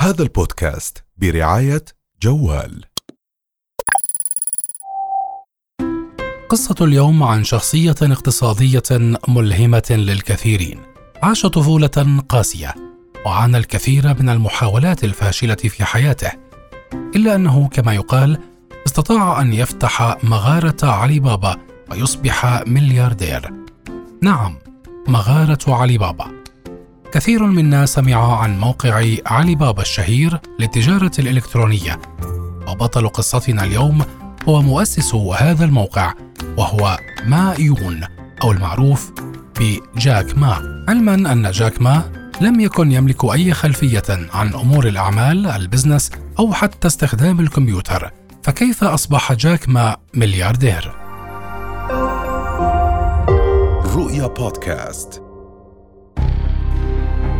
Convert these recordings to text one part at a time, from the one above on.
هذا البودكاست برعاية جوال. قصة اليوم عن شخصية اقتصادية ملهمة للكثيرين. عاش طفولة قاسية وعانى الكثير من المحاولات الفاشلة في حياته. إلا أنه كما يقال استطاع أن يفتح مغارة علي بابا ويصبح ملياردير. نعم مغارة علي بابا. كثير منا سمع عن موقع علي بابا الشهير للتجارة الإلكترونية. وبطل قصتنا اليوم هو مؤسس هذا الموقع وهو ما يون أو المعروف بجاك ما. علما أن جاك ما لم يكن يملك أي خلفية عن أمور الأعمال ال business أو حتى استخدام الكمبيوتر. فكيف أصبح جاك ما ملياردير؟ رؤيا بودكاست.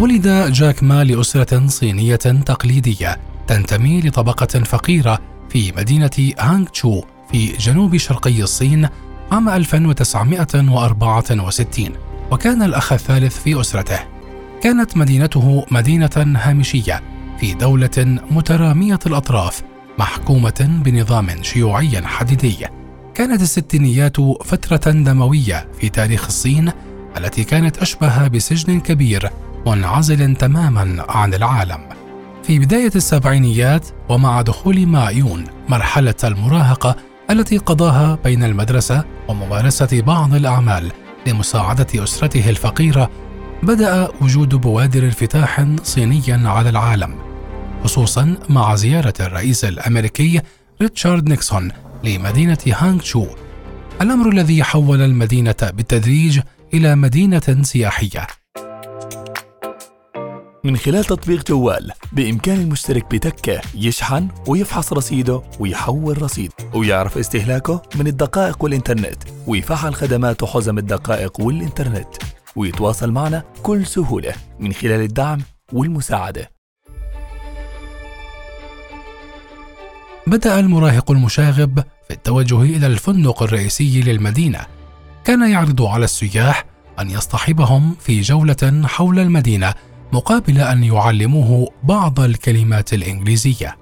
ولد جاك ما لأسرة صينية تقليدية تنتمي لطبقة فقيرة في مدينة هانغ تشو في جنوب شرقي الصين عام 1964 وكان الأخ الثالث في أسرته. كانت مدينته مدينة هامشية في دولة مترامية الأطراف محكومة بنظام شيوعي حديدي. كانت الستينيات فترة دموية في تاريخ الصين التي كانت أشبه بسجن كبير منعزل تماما عن العالم. في بداية السبعينيات ومع دخول مايون مرحلة المراهقة التي قضاها بين المدرسة وممارسة بعض الأعمال لمساعدة أسرته الفقيرة بدأ وجود بوادر انفتاح صيني على العالم خصوصا مع زيارة الرئيس الأمريكي ريتشارد نيكسون لمدينة هانغ شو الأمر الذي حول المدينة بالتدريج إلى مدينة سياحية. من خلال تطبيق جوال بإمكان المشترك بتكة يشحن ويفحص رصيده ويحول رصيد ويعرف استهلاكه من الدقائق والإنترنت ويفعل خدمات حزم الدقائق والإنترنت ويتواصل معنا بكل سهولة من خلال الدعم والمساعدة. بدأ المراهق المشاغب في التوجه إلى الفندق الرئيسي للمدينة. كان يعرض على السياح أن يصطحبهم في جولة حول المدينة مقابل أن يعلموه بعض الكلمات الإنجليزية.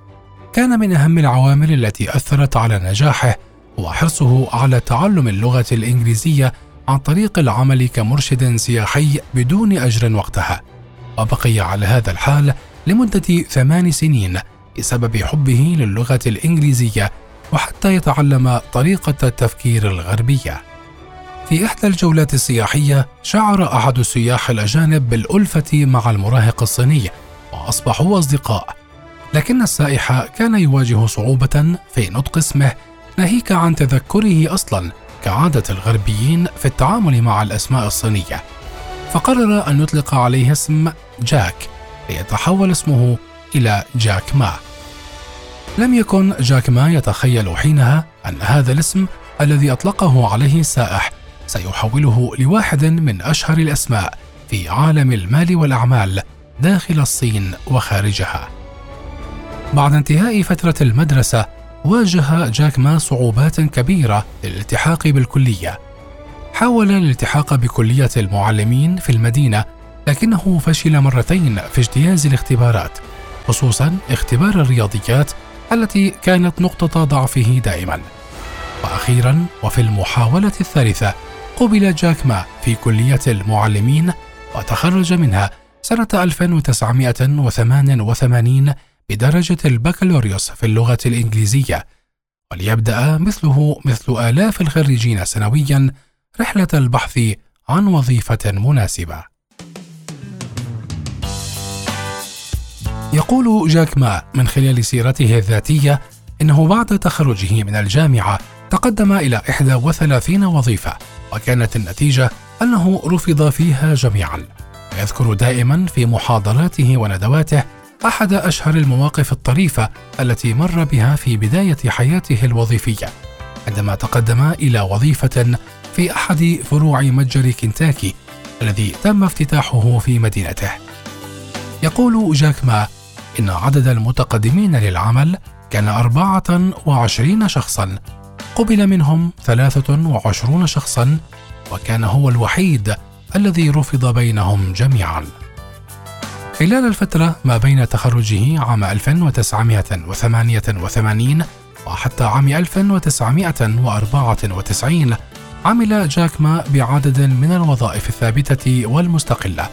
كان من أهم العوامل التي أثرت على نجاحه هو حرصه على تعلم اللغة الإنجليزية عن طريق العمل كمرشد سياحي بدون أجر وقتها. وبقي على هذا الحال لمدة ثمان سنين بسبب حبه للغة الإنجليزية وحتى يتعلم طريقة التفكير الغربية. في إحدى الجولات السياحية شعر أحد السياح الأجانب بالألفة مع المراهق الصيني وأصبحوا أصدقاء. لكن السائح كان يواجه صعوبة في نطق اسمه ناهيك عن تذكره أصلا كعادة الغربيين في التعامل مع الأسماء الصينية. فقرر أن يطلق عليه اسم جاك ليتحول اسمه إلى جاك ما. لم يكن جاك ما يتخيل حينها أن هذا الاسم الذي أطلقه عليه السائح سيحوله لواحد من أشهر الأسماء في عالم المال والأعمال داخل الصين وخارجها. بعد انتهاء فترة المدرسة واجه جاك ما صعوبات كبيرة للالتحاق بالكلية. حاول الالتحاق بكلية المعلمين في المدينة لكنه فشل مرتين في اجتياز الاختبارات خصوصا اختبار الرياضيات التي كانت نقطة ضعفه دائما. وأخيرا وفي المحاولة الثالثة قبل جاك ما في كلية المعلمين وتخرج منها سنة 1988 بدرجة البكالوريوس في اللغة الإنجليزية وليبدأ مثله مثل آلاف الخريجين سنويا رحلة البحث عن وظيفة مناسبة. يقول جاك ما من خلال سيرته الذاتية إنه بعد تخرجه من الجامعة تقدم إلى 31 وظيفة وكانت النتيجة أنه رفض فيها جميعا. ويذكر دائما في محاضراته وندواته أحد أشهر المواقف الطريفة التي مر بها في بداية حياته الوظيفية عندما تقدم إلى وظيفة في أحد فروع متجر كنتاكي الذي تم افتتاحه في مدينته. يقول جاك ما إن عدد المتقدمين للعمل كان 24 شخصا قبل منهم 23 شخصا وكان هو الوحيد الذي رفض بينهم جميعا. خلال الفترة ما بين تخرجه عام 1988 وحتى عام 1994 عمل جاك ما بعدد من الوظائف الثابتة والمستقلة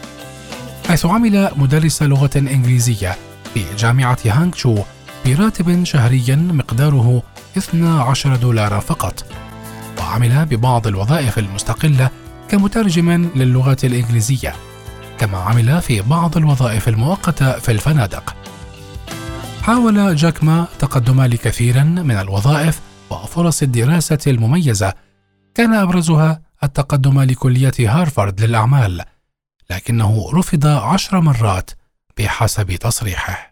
حيث عمل مدرس لغة إنجليزية في جامعة هانغ شو براتب شهري مقداره 12 دولارا فقط وعمل ببعض الوظائف المستقلة كمترجم للغة الإنجليزية كما عمل في بعض الوظائف المؤقتة في الفنادق. حاول جاك ما تقدم لكثير من الوظائف وفرص الدراسة المميزة. كان أبرزها التقدم لكلية هارفارد للأعمال لكنه رفض عشر مرات بحسب تصريحه.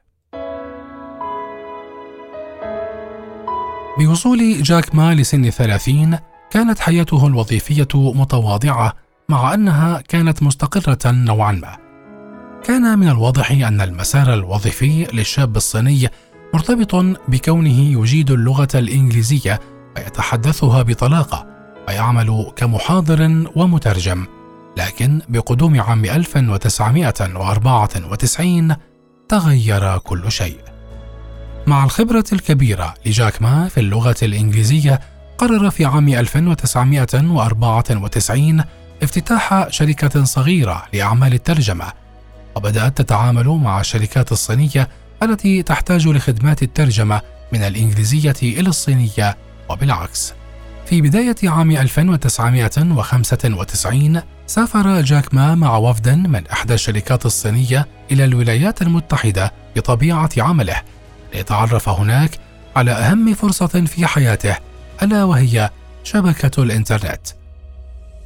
بوصول جاك ما لسن الثلاثين كانت حياته الوظيفية متواضعة مع أنها كانت مستقرة نوعا ما. كان من الواضح أن المسار الوظيفي للشاب الصيني مرتبط بكونه يجيد اللغة الإنجليزية ويتحدثها بطلاقة ويعمل كمحاضر ومترجم. لكن بقدوم عام 1994 تغير كل شيء. مع الخبرة الكبيرة لجاك ما في اللغة الإنجليزية قرر في عام 1994 افتتاح شركة صغيرة لأعمال الترجمة وبدأت تتعامل مع الشركات الصينية التي تحتاج لخدمات الترجمة من الإنجليزية إلى الصينية وبالعكس. في بداية عام 1995 سافر جاك ما مع وفد من إحدى الشركات الصينية إلى الولايات المتحدة بطبيعة عمله. ليتعرف هناك على أهم فرصة في حياته ألا وهي شبكة الإنترنت.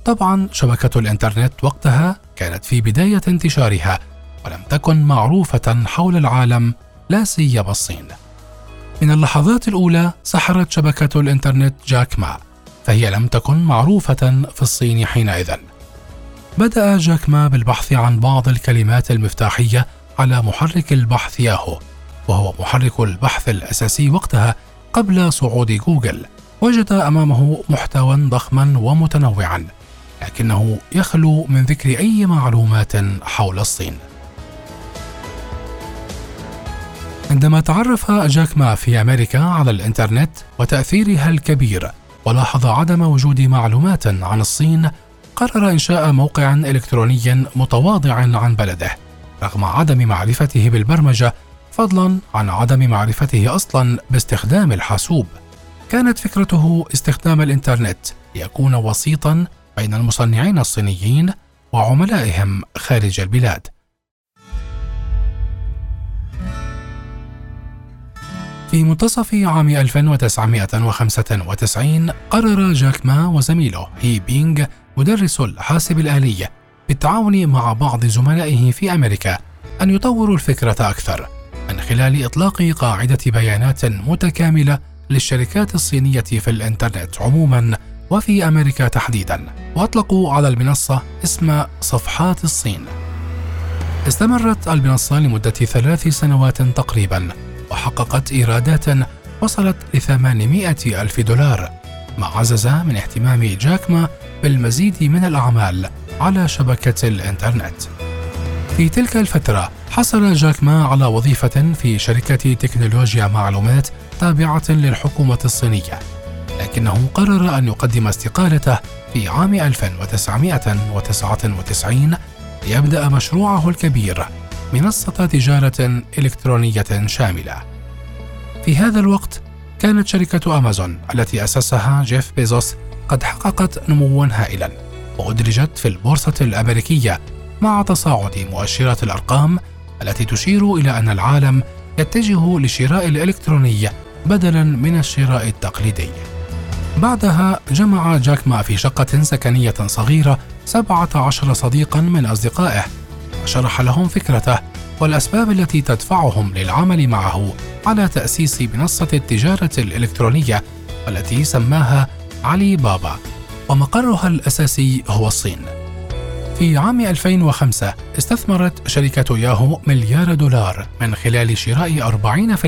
طبعا شبكة الإنترنت وقتها كانت في بداية انتشارها ولم تكن معروفة حول العالم لا سيما الصين. من اللحظات الأولى سحرت شبكة الإنترنت جاك ما فهي لم تكن معروفة في الصين حينئذ. بدأ جاك ما بالبحث عن بعض الكلمات المفتاحية على محرك البحث ياهو وهو محرك البحث الأساسي وقتها قبل صعود جوجل وجد أمامه محتوى ضخما ومتنوعا لكنه يخلو من ذكر أي معلومات حول الصين. عندما تعرف جاك ما في أمريكا على الإنترنت وتأثيرها الكبير ولاحظ عدم وجود معلومات عن الصين قرر إنشاء موقع إلكتروني متواضع عن بلده رغم عدم معرفته بالبرمجة فضلا عن عدم معرفته أصلا باستخدام الحاسوب. كانت فكرته استخدام الإنترنت ليكون وسيطا بين المصنعين الصينيين وعملائهم خارج البلاد. في منتصف عام 1995 قرر جاك ما وزميله هي بينغ مدرس الحاسب الآلي بالتعاون مع بعض زملائه في أمريكا أن يطوروا الفكرة أكثر. خلال إطلاق قاعدة بيانات متكاملة للشركات الصينية في الإنترنت عموما وفي أمريكا تحديدا. وأطلقوا على المنصة اسم صفحات الصين. استمرت المنصة لمدة ثلاث سنوات تقريبا وحققت إيرادات وصلت ل 800 ألف دولار ما عزز من اهتمام جاكما بالمزيد من الأعمال على شبكة الإنترنت. في تلك الفترة حصل جاك ما على وظيفة في شركة تكنولوجيا معلومات تابعة للحكومة الصينية لكنه قرر أن يقدم استقالته في عام 1999 ليبدأ مشروعه الكبير منصة تجارة إلكترونية شاملة. في هذا الوقت كانت شركة أمازون التي أسسها جيف بيزوس قد حققت نموا هائلا وأدرجت في البورصة الأمريكية مع تصاعد مؤشرات الأرقام التي تشير إلى أن العالم يتجه للشراء الإلكتروني بدلا من الشراء التقليدي. بعدها جمع جاك ما في شقة سكنية صغيرة 17 صديقا من أصدقائه وشرح لهم فكرته والأسباب التي تدفعهم للعمل معه على تأسيس منصة التجارة الإلكترونية والتي سماها علي بابا ومقرها الأساسي هو الصين. في عام 2005 استثمرت شركة ياهو مليار دولار من خلال شراء 40%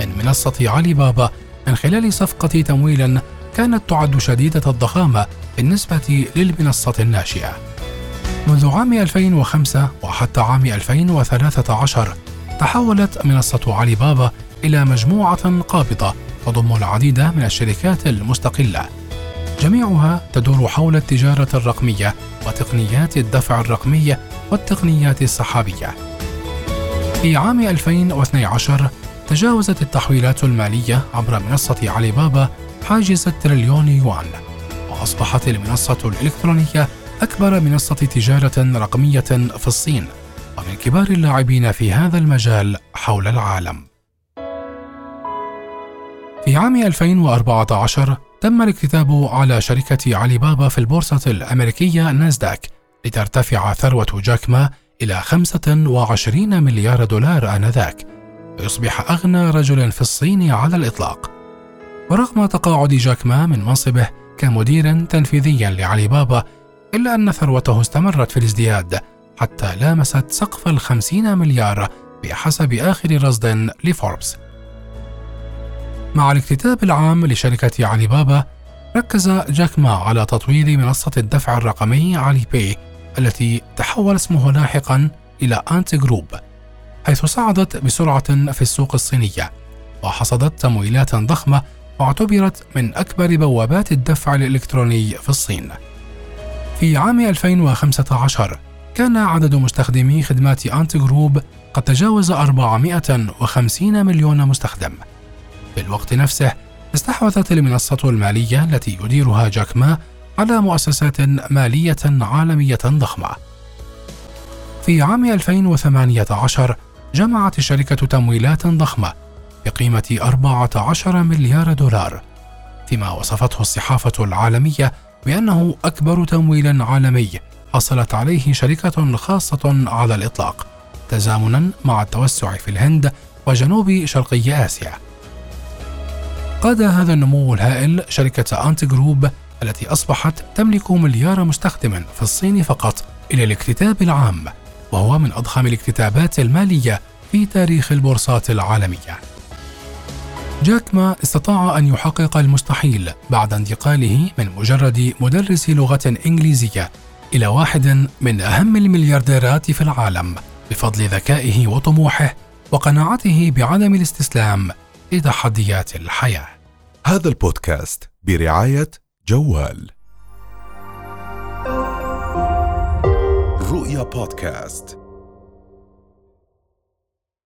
من منصة علي بابا من خلال صفقة تمويل كانت تعد شديدة الضخامة بالنسبة للمنصة الناشئة. منذ عام 2005 وحتى عام 2013 تحولت منصة علي بابا إلى مجموعة قابضة تضم العديد من الشركات المستقلة جميعها تدور حول التجارة الرقمية وتقنيات الدفع الرقمي والتقنيات السحابية. في عام 2012 تجاوزت التحويلات المالية عبر منصة علي بابا حاجز التريليون يوان، وأصبحت المنصة الإلكترونية أكبر منصة تجارة رقمية في الصين، ومن كبار اللاعبين في هذا المجال حول العالم. في عام 2014 تم الاكتتاب على شركة علي بابا في البورصة الأمريكية ناسداك لترتفع ثروة جاك ما إلى 25 مليار دولار آنذاك. ويصبح أغنى رجل في الصين على الإطلاق. ورغم تقاعد جاك ما من منصبه كمدير تنفيذي لعلي بابا إلا أن ثروته استمرت في الازدياد حتى لامست سقف الخمسين مليار بحسب آخر رصد لفوربس. مع الاكتتاب العام لشركة علي بابا ركز جاك ما على تطوير منصة الدفع الرقمي Alipay التي تحول اسمه لاحقا إلى Ant Group حيث صعدت بسرعة في السوق الصينية وحصدت تمويلات ضخمة واعتبرت من أكبر بوابات الدفع الإلكتروني في الصين. في عام 2015 كان عدد مستخدمي خدمات أنت جروب قد تجاوز 450 مليون مستخدم. في الوقت نفسه استحوذت المنصة المالية التي يديرها جاك ما على مؤسسات مالية عالمية ضخمة. في عام 2018 جمعت الشركة تمويلات ضخمة بقيمة 14 مليار دولار، فيما وصفته الصحافة العالمية بأنه أكبر تمويل عالمي حصلت عليه شركة خاصة على الإطلاق، تزامنا مع التوسع في الهند وجنوب شرقي آسيا. قاد هذا النمو الهائل شركة أنت جروب التي أصبحت تملك مليار مستخدم في الصين فقط إلى الاكتتاب العام وهو من أضخم الاكتتابات المالية في تاريخ البورصات العالمية. جاك ما استطاع أن يحقق المستحيل بعد انتقاله من مجرد مدرس لغة إنجليزية إلى واحد من أهم المليارديرات في العالم بفضل ذكائه وطموحه وقناعته بعدم الاستسلام لتحديات الحياة. هذا البودكاست برعاية جوال. رؤيا بودكاست.